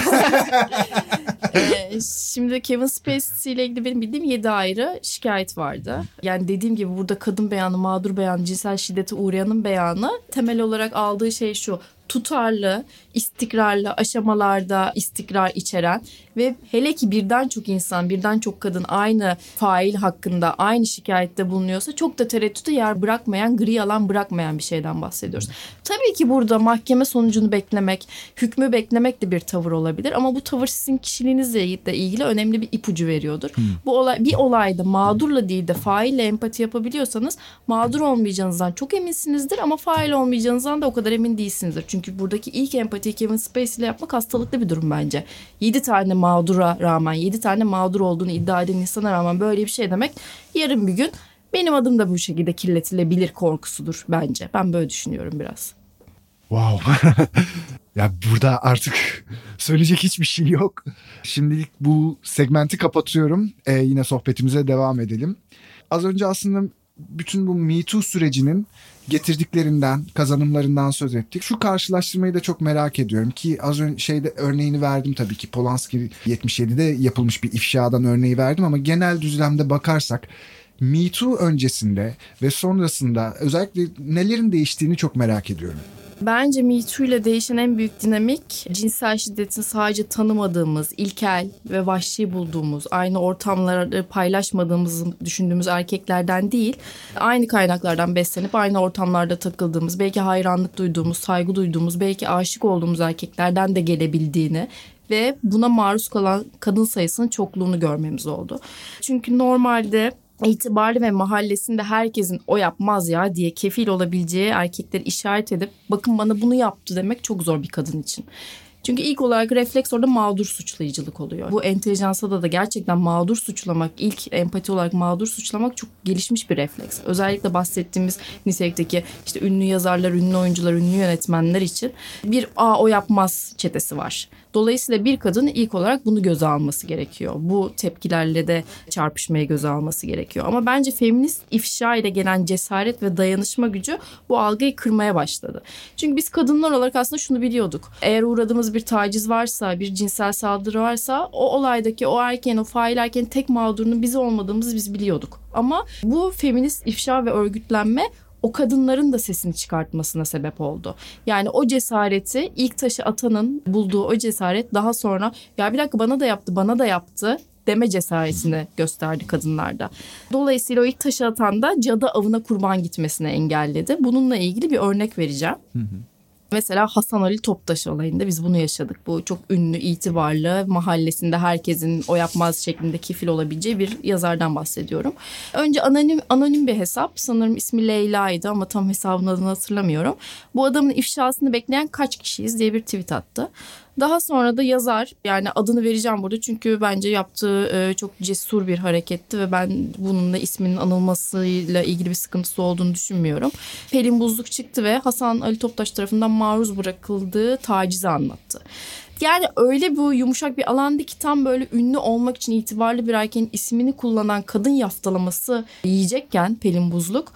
[LAUGHS] ee, şimdi Kevin Spacey ile ilgili benim bildiğim 7 ayrı şikayet vardı. Yani dediğim gibi burada kadın beyanı, mağdur beyanı, cinsel şiddete uğrayanın beyanı temel olarak aldığı şey şu tutarlı, istikrarlı aşamalarda istikrar içeren ve hele ki birden çok insan, birden çok kadın aynı fail hakkında aynı şikayette bulunuyorsa çok da tereddüte yer bırakmayan, gri alan bırakmayan bir şeyden bahsediyoruz. Tabii ki burada mahkeme sonucunu beklemek, hükmü beklemek de bir tavır olabilir ama bu tavır sizin kişiliğinizle de ilgili önemli bir ipucu veriyordur. Hmm. Bu olay bir olayda mağdurla değil de faille empati yapabiliyorsanız mağdur olmayacağınızdan çok eminsinizdir ama fail olmayacağınızdan da o kadar emin değilsinizdir. Çünkü buradaki ilk empatiyi Kevin Spacey ile yapmak hastalıklı bir durum bence. 7 tane mağdura rağmen, 7 tane mağdur olduğunu iddia eden insana rağmen böyle bir şey demek yarın bir gün benim adım da bu şekilde kirletilebilir korkusudur bence. Ben böyle düşünüyorum biraz. Wow. [LAUGHS] ya burada artık [LAUGHS] söyleyecek hiçbir şey yok. Şimdilik bu segmenti kapatıyorum. Ee, yine sohbetimize devam edelim. Az önce aslında bütün bu Me Too sürecinin getirdiklerinden, kazanımlarından söz ettik. Şu karşılaştırmayı da çok merak ediyorum ki az önce şeyde örneğini verdim tabii ki Polanski 77'de yapılmış bir ifşadan örneği verdim ama genel düzlemde bakarsak Me Too öncesinde ve sonrasında özellikle nelerin değiştiğini çok merak ediyorum. Bence Me Too ile değişen en büyük dinamik cinsel şiddetin sadece tanımadığımız, ilkel ve vahşi bulduğumuz, aynı ortamları paylaşmadığımız düşündüğümüz erkeklerden değil, aynı kaynaklardan beslenip aynı ortamlarda takıldığımız, belki hayranlık duyduğumuz, saygı duyduğumuz, belki aşık olduğumuz erkeklerden de gelebildiğini ve buna maruz kalan kadın sayısının çokluğunu görmemiz oldu. Çünkü normalde itibarlı ve mahallesinde herkesin o yapmaz ya diye kefil olabileceği erkekleri işaret edip bakın bana bunu yaptı demek çok zor bir kadın için. Çünkü ilk olarak refleks orada mağdur suçlayıcılık oluyor. Bu entelijansada da gerçekten mağdur suçlamak, ilk empati olarak mağdur suçlamak çok gelişmiş bir refleks. Özellikle bahsettiğimiz nitelikteki işte ünlü yazarlar, ünlü oyuncular, ünlü yönetmenler için bir a o yapmaz çetesi var. Dolayısıyla bir kadın ilk olarak bunu göze alması gerekiyor. Bu tepkilerle de çarpışmaya göze alması gerekiyor. Ama bence feminist ifşa ile gelen cesaret ve dayanışma gücü bu algıyı kırmaya başladı. Çünkü biz kadınlar olarak aslında şunu biliyorduk. Eğer uğradığımız bir taciz varsa, bir cinsel saldırı varsa o olaydaki o erkeğin, o fail erkeğin tek mağdurunun biz olmadığımızı biz biliyorduk. Ama bu feminist ifşa ve örgütlenme o kadınların da sesini çıkartmasına sebep oldu. Yani o cesareti ilk taşı atanın bulduğu o cesaret daha sonra ya bir dakika bana da yaptı bana da yaptı deme cesaretini gösterdi kadınlarda. Dolayısıyla o ilk taşı atan da cadı avına kurban gitmesine engelledi. Bununla ilgili bir örnek vereceğim. Hı hı. Mesela Hasan Ali Toptaş olayında biz bunu yaşadık. Bu çok ünlü, itibarlı, mahallesinde herkesin o yapmaz şeklinde kifil olabileceği bir yazardan bahsediyorum. Önce anonim anonim bir hesap. Sanırım ismi Leyla'ydı ama tam hesabın adını hatırlamıyorum. Bu adamın ifşasını bekleyen kaç kişiyiz diye bir tweet attı. Daha sonra da yazar yani adını vereceğim burada çünkü bence yaptığı e, çok cesur bir hareketti ve ben bununla isminin anılmasıyla ilgili bir sıkıntısı olduğunu düşünmüyorum. Pelin Buzluk çıktı ve Hasan Ali Toptaş tarafından maruz bırakıldığı tacizi anlattı. Yani öyle bu yumuşak bir alanda ki tam böyle ünlü olmak için itibarlı bir erkeğin ismini kullanan kadın yaftalaması yiyecekken Pelin Buzluk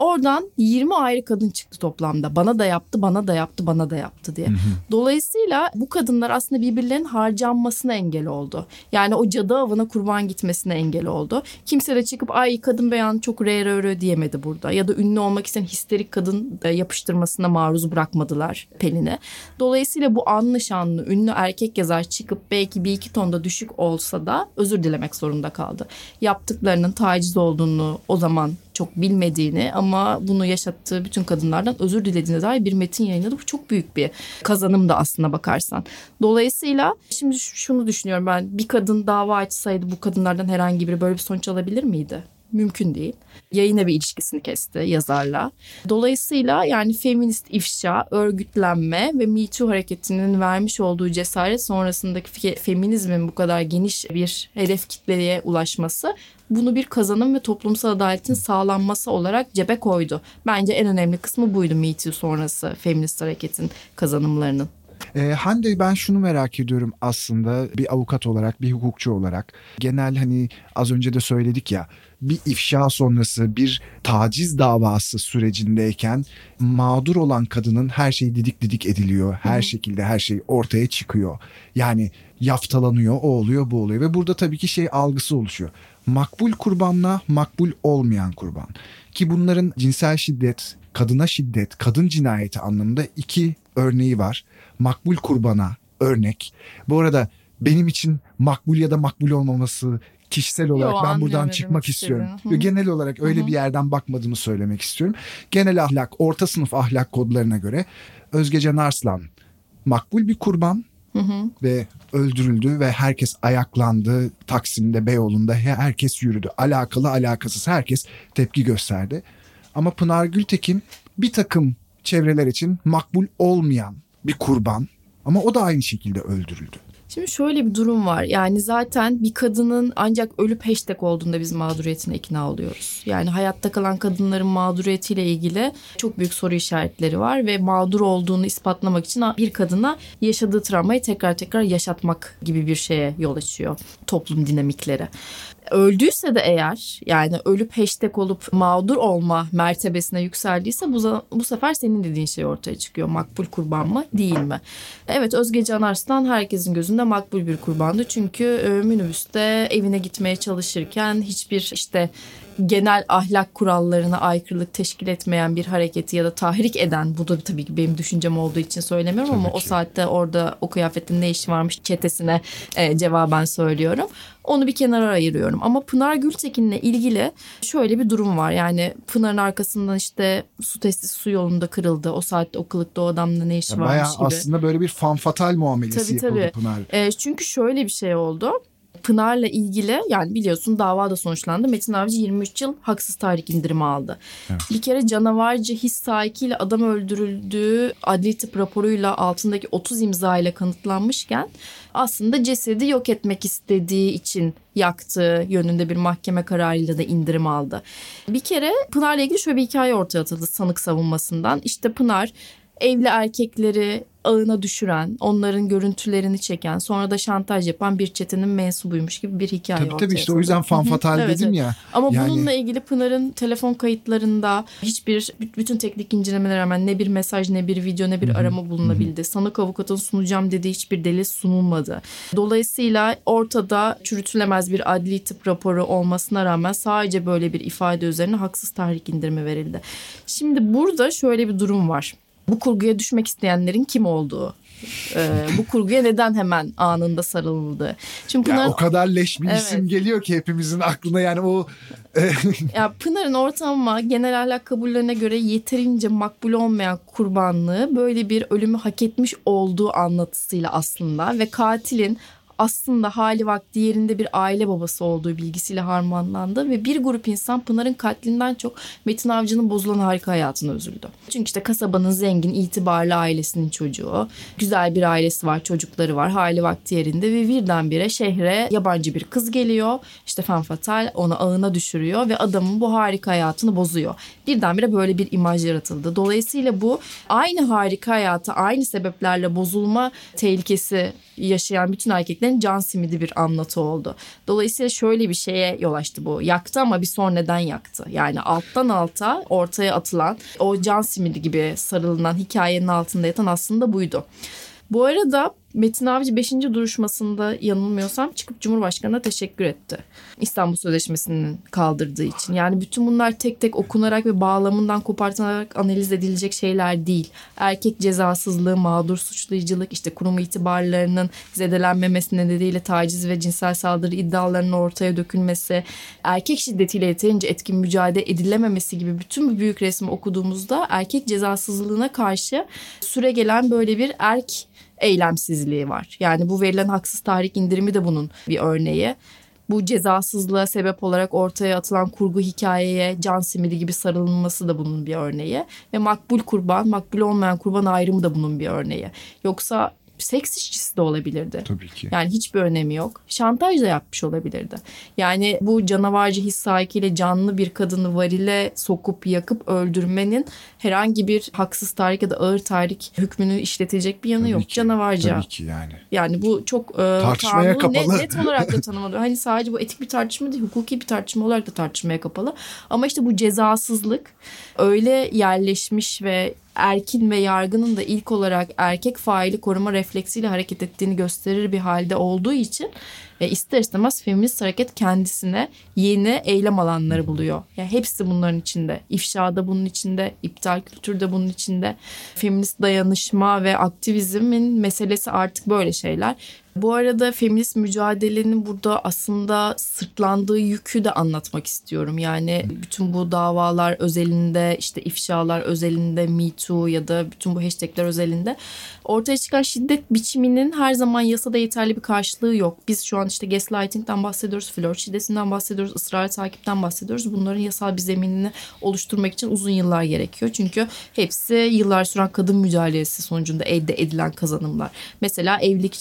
Oradan 20 ayrı kadın çıktı toplamda. Bana da yaptı, bana da yaptı, bana da yaptı diye. Dolayısıyla bu kadınlar aslında birbirlerinin harcanmasına engel oldu. Yani o cadı avına kurban gitmesine engel oldu. Kimse de çıkıp ay kadın beyan çok re re re diyemedi burada. Ya da ünlü olmak isteyen histerik kadın yapıştırmasına maruz bırakmadılar Pelin'e. Dolayısıyla bu anlı şanlı ünlü erkek yazar çıkıp belki bir iki tonda düşük olsa da özür dilemek zorunda kaldı. Yaptıklarının taciz olduğunu o zaman çok bilmediğini ama bunu yaşattığı bütün kadınlardan özür dilediğine dair bir metin yayınladı. Bu çok büyük bir kazanım da aslına bakarsan. Dolayısıyla şimdi şunu düşünüyorum ben bir kadın dava açsaydı bu kadınlardan herhangi biri böyle bir sonuç alabilir miydi? Mümkün değil. Yayın evi ilişkisini kesti yazarla. Dolayısıyla yani feminist ifşa, örgütlenme ve Me Too hareketinin vermiş olduğu cesaret sonrasındaki feminizmin bu kadar geniş bir hedef kitleye ulaşması bunu bir kazanım ve toplumsal adaletin sağlanması olarak cebe koydu. Bence en önemli kısmı buydu Me Too sonrası feminist hareketin kazanımlarının. E, Hande ben şunu merak ediyorum aslında bir avukat olarak, bir hukukçu olarak. Genel hani az önce de söyledik ya bir ifşa sonrası bir taciz davası sürecindeyken mağdur olan kadının her şey didik didik ediliyor. Her Hı. şekilde her şey ortaya çıkıyor. Yani yaftalanıyor, o oluyor, bu oluyor ve burada tabii ki şey algısı oluşuyor. Makbul kurbanla makbul olmayan kurban. Ki bunların cinsel şiddet, kadına şiddet, kadın cinayeti anlamında iki örneği var. Makbul kurbana örnek. Bu arada benim için makbul ya da makbul olmaması kişisel olarak Yo, ben buradan çıkmak istiyorum. Hı. Genel olarak öyle Hı. bir yerden bakmadığımı söylemek istiyorum. Genel ahlak, orta sınıf ahlak kodlarına göre Özgecan Arslan makbul bir kurban Hı hı. ve öldürüldü ve herkes ayaklandı. Taksim'de, Beyoğlu'nda herkes yürüdü. Alakalı alakasız herkes tepki gösterdi. Ama Pınar Gültekin bir takım çevreler için makbul olmayan bir kurban ama o da aynı şekilde öldürüldü. Şimdi şöyle bir durum var. Yani zaten bir kadının ancak ölüp hashtag olduğunda biz mağduriyetine ikna oluyoruz. Yani hayatta kalan kadınların mağduriyetiyle ilgili çok büyük soru işaretleri var ve mağdur olduğunu ispatlamak için bir kadına yaşadığı travmayı tekrar tekrar yaşatmak gibi bir şeye yol açıyor toplum dinamikleri öldüyse de eğer yani ölüp hashtag olup mağdur olma mertebesine yükseldiyse bu, bu sefer senin dediğin şey ortaya çıkıyor. Makbul kurban mı değil mi? Evet Özge Can Arslan herkesin gözünde makbul bir kurbandı. Çünkü e, minibüste evine gitmeye çalışırken hiçbir işte genel ahlak kurallarına aykırılık teşkil etmeyen bir hareketi ya da tahrik eden bu da tabii ki benim düşüncem olduğu için söylemiyorum tabii ama ki. o saatte orada o kıyafetin ne işi varmış çetesine e, cevaben söylüyorum. Onu bir kenara ayırıyorum. Ama Pınar Gültekin'le ilgili şöyle bir durum var. Yani Pınar'ın arkasından işte su testisi su yolunda kırıldı. O saatte o kılıkta o adamla ne işi ya varmış bayağı gibi. aslında böyle bir fanfatal muamelesi tabii, yapıldı tabii. Pınar. E, çünkü şöyle bir şey oldu. Pınar'la ilgili yani biliyorsun dava da sonuçlandı. Metin Avcı 23 yıl haksız tahrik indirimi aldı. Evet. Bir kere canavarca his sahikiyle adam öldürüldüğü adli tıp raporuyla altındaki 30 imza ile kanıtlanmışken aslında cesedi yok etmek istediği için yaktığı yönünde bir mahkeme kararıyla da indirim aldı. Bir kere Pınar'la ilgili şöyle bir hikaye ortaya atıldı sanık savunmasından. İşte Pınar evli erkekleri ağına düşüren, onların görüntülerini çeken, sonra da şantaj yapan bir çetenin mensubuymuş gibi bir hikaye tabii, Tabii işte o yüzden fanfatal dedim evet. ya. Ama yani... bununla ilgili Pınar'ın telefon kayıtlarında hiçbir bütün teknik incelemelere rağmen ne bir mesaj ne bir video ne bir Hı-hı. arama bulunabildi. Hı-hı. Sanık avukatın sunacağım dediği hiçbir delil sunulmadı. Dolayısıyla ortada çürütülemez bir adli tıp raporu olmasına rağmen sadece böyle bir ifade üzerine haksız tahrik indirimi verildi. Şimdi burada şöyle bir durum var bu kurguya düşmek isteyenlerin kim olduğu. Ee, bu kurguya neden hemen anında sarıldı? Çünkü Pınar... ya o kadar leş bir evet. isim geliyor ki hepimizin aklına yani o e, [LAUGHS] ya Pınar'ın ortalama genel ahlak kabullerine göre yeterince makbul olmayan kurbanlığı böyle bir ölümü hak etmiş olduğu anlatısıyla aslında ve katilin aslında hali vakti yerinde bir aile babası olduğu bilgisiyle harmanlandı ve bir grup insan Pınar'ın katlinden çok Metin Avcı'nın bozulan harika hayatına üzüldü. Çünkü işte kasabanın zengin, itibarlı ailesinin çocuğu, güzel bir ailesi var, çocukları var, hali vakti yerinde ve birdenbire şehre yabancı bir kız geliyor. İşte Femme Fatale onu ağına düşürüyor ve adamın bu harika hayatını bozuyor. Birdenbire böyle bir imaj yaratıldı. Dolayısıyla bu aynı harika hayatı aynı sebeplerle bozulma tehlikesi yaşayan bütün erkeklerin can simidi bir anlatı oldu. Dolayısıyla şöyle bir şeye yol açtı bu. Yaktı ama bir son neden yaktı. Yani alttan alta ortaya atılan o can simidi gibi sarılınan hikayenin altında yatan aslında buydu. Bu arada Metin Avcı 5. duruşmasında yanılmıyorsam çıkıp Cumhurbaşkanı'na teşekkür etti. İstanbul Sözleşmesi'nin kaldırdığı için. Yani bütün bunlar tek tek okunarak ve bağlamından kopartılarak analiz edilecek şeyler değil. Erkek cezasızlığı, mağdur suçlayıcılık, işte kurum itibarlarının zedelenmemesi nedeniyle taciz ve cinsel saldırı iddialarının ortaya dökülmesi, erkek şiddetiyle yeterince etkin mücadele edilememesi gibi bütün bu büyük resmi okuduğumuzda erkek cezasızlığına karşı süre gelen böyle bir erk eylemsizliği var. Yani bu verilen haksız tahrik indirimi de bunun bir örneği. Bu cezasızlığa sebep olarak ortaya atılan kurgu hikayeye can simidi gibi sarılması da bunun bir örneği. Ve makbul kurban, makbul olmayan kurban ayrımı da bunun bir örneği. Yoksa seks işçisi de olabilirdi. Tabii ki. Yani hiçbir önemi yok. Şantaj da yapmış olabilirdi. Yani bu canavarcı his sahikiyle canlı bir kadını varile sokup yakıp öldürmenin herhangi bir haksız tahrik ya da ağır tahrik hükmünü işletilecek bir yanı Tabii yok. ki, Canavarca. Tabii ki yani. Yani bu çok e, Tartışmaya kanunu net, kapalı. net olarak da tanımladı. hani sadece bu etik bir tartışma değil, hukuki bir tartışma olarak da tartışmaya kapalı. Ama işte bu cezasızlık öyle yerleşmiş ve erkin ve yargının da ilk olarak erkek faili koruma refleksiyle hareket ettiğini gösterir bir halde olduğu için e, ister istemez feminist hareket kendisine yeni eylem alanları buluyor. Yani hepsi bunların içinde. İfşa da bunun içinde, iptal kültür de bunun içinde. Feminist dayanışma ve aktivizmin meselesi artık böyle şeyler. Bu arada feminist mücadelenin burada aslında sırtlandığı yükü de anlatmak istiyorum. Yani bütün bu davalar özelinde işte ifşalar özelinde Me Too ya da bütün bu hashtagler özelinde ortaya çıkan şiddet biçiminin her zaman yasada yeterli bir karşılığı yok. Biz şu an işte gaslighting'den bahsediyoruz, flört şiddetinden bahsediyoruz, ısrar takipten bahsediyoruz. Bunların yasal bir zeminini oluşturmak için uzun yıllar gerekiyor. Çünkü hepsi yıllar süren kadın mücadelesi sonucunda elde edilen kazanımlar. Mesela evlilik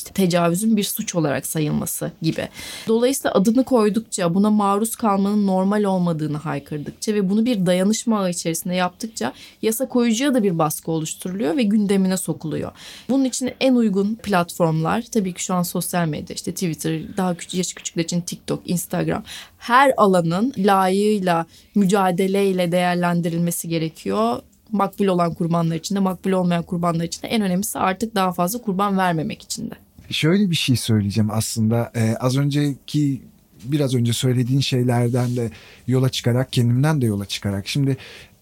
tecavüzün bir suç olarak sayılması gibi. Dolayısıyla adını koydukça buna maruz kalmanın normal olmadığını haykırdıkça ve bunu bir dayanışma ağı içerisinde yaptıkça yasa koyucuya da bir baskı oluşturuluyor ve gündemine sokuluyor. Bunun için en uygun platformlar tabii ki şu an sosyal medya işte Twitter, daha küçük yaş küçükler için TikTok, Instagram. Her alanın layığıyla, mücadeleyle değerlendirilmesi gerekiyor makbul olan kurbanlar için de makbul olmayan kurbanlar için de en önemlisi artık daha fazla kurban vermemek için de. Şöyle bir şey söyleyeceğim aslında. Ee, az önceki biraz önce söylediğin şeylerden de yola çıkarak kendimden de yola çıkarak şimdi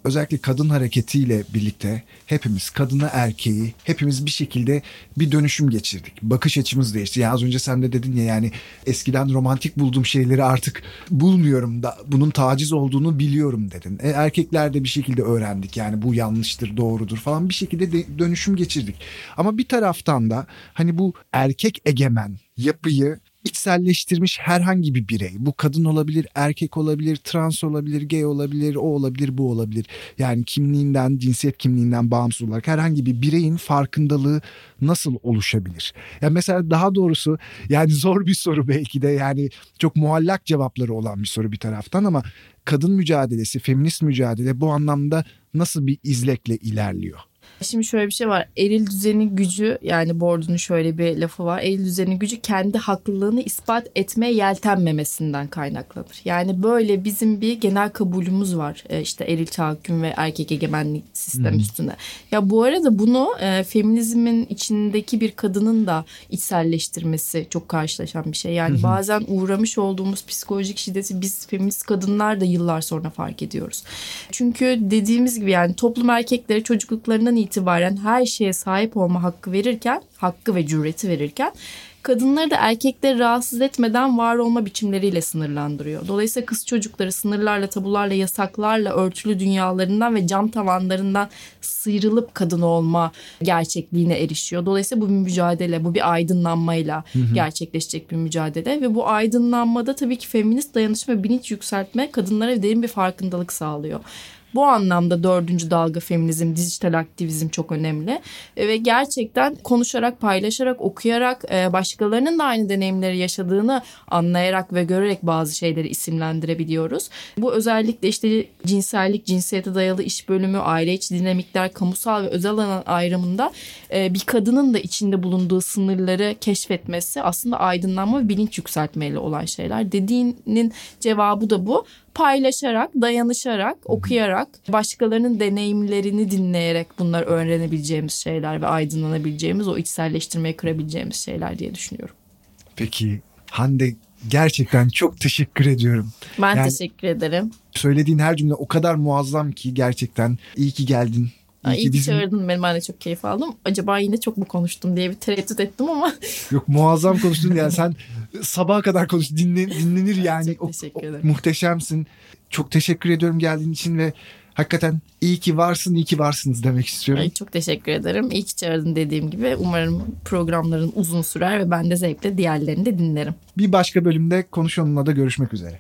özellikle kadın hareketiyle birlikte hepimiz kadına erkeği hepimiz bir şekilde bir dönüşüm geçirdik. Bakış açımız değişti. Yani az önce sen de dedin ya yani eskiden romantik bulduğum şeyleri artık bulmuyorum da bunun taciz olduğunu biliyorum dedin. E, erkekler de bir şekilde öğrendik yani bu yanlıştır doğrudur falan bir şekilde de dönüşüm geçirdik. Ama bir taraftan da hani bu erkek egemen yapıyı içselleştirmiş herhangi bir birey. Bu kadın olabilir, erkek olabilir, trans olabilir, gay olabilir, o olabilir, bu olabilir. Yani kimliğinden, cinsiyet kimliğinden bağımsız olarak herhangi bir bireyin farkındalığı nasıl oluşabilir? Yani mesela daha doğrusu yani zor bir soru belki de yani çok muallak cevapları olan bir soru bir taraftan ama kadın mücadelesi, feminist mücadele bu anlamda nasıl bir izlekle ilerliyor? Şimdi şöyle bir şey var. Eril düzenin gücü yani Bourdieu'nun şöyle bir lafı var. Eril düzenin gücü kendi haklılığını ispat etmeye yeltenmemesinden kaynaklanır. Yani böyle bizim bir genel kabulümüz var. E, işte eril tahakküm ve erkek egemenlik sistem hmm. üstüne. Ya bu arada bunu e, feminizmin içindeki bir kadının da içselleştirmesi çok karşılaşan bir şey. Yani bazen uğramış olduğumuz psikolojik şiddeti biz feminist kadınlar da yıllar sonra fark ediyoruz. Çünkü dediğimiz gibi yani toplum erkekleri çocukluklarından itibaren her şeye sahip olma hakkı verirken, hakkı ve cüreti verirken kadınları da erkekleri rahatsız etmeden var olma biçimleriyle sınırlandırıyor. Dolayısıyla kız çocukları sınırlarla, tabularla, yasaklarla örtülü dünyalarından ve cam tavanlarından sıyrılıp kadın olma gerçekliğine erişiyor. Dolayısıyla bu bir mücadele, bu bir aydınlanmayla gerçekleşecek bir mücadele ve bu aydınlanmada tabii ki feminist dayanışma bilinç yükseltme kadınlara derin bir farkındalık sağlıyor. Bu anlamda dördüncü dalga feminizm, dijital aktivizm çok önemli. E, Ve gerçekten konuşarak, paylaşarak, okuyarak, e, başkalarının da aynı deneyimleri yaşadığını anlayarak ve görerek bazı şeyleri isimlendirebiliyoruz. Bu özellikle işte cinsellik, cinsiyete dayalı iş bölümü, aile içi dinamikler, kamusal ve özel alan ayrımında e, bir kadının da içinde bulunduğu sınırları keşfetmesi aslında aydınlanma ve bilinç yükseltmeyle olan şeyler. Dediğinin cevabı da bu paylaşarak, dayanışarak, okuyarak, başkalarının deneyimlerini dinleyerek bunlar öğrenebileceğimiz şeyler ve aydınlanabileceğimiz, o içselleştirmeyi kırabileceğimiz şeyler diye düşünüyorum. Peki Hande gerçekten çok teşekkür ediyorum. Ben Yani- teşekkür ederim. Söylediğin her cümle o kadar muazzam ki gerçekten iyi ki geldin. İyi Ay, İyi ki bizim- çağırdın beni. Ben de çok keyif aldım. Acaba yine çok mu konuştum diye bir tereddüt ettim ama [LAUGHS] Yok muazzam konuştun yani sen sabaha kadar konuş dinle, dinlenir yani. Çok O- teşekkür o- ederim. muhteşemsin. Çok teşekkür ediyorum geldiğin için ve hakikaten iyi ki varsın, iyi ki varsınız demek istiyorum. Ay, çok teşekkür ederim. İyi ki çağırdın dediğim gibi. Umarım programların uzun sürer ve ben de zevkle diğerlerini de dinlerim. Bir başka bölümde konuşanımla da görüşmek üzere.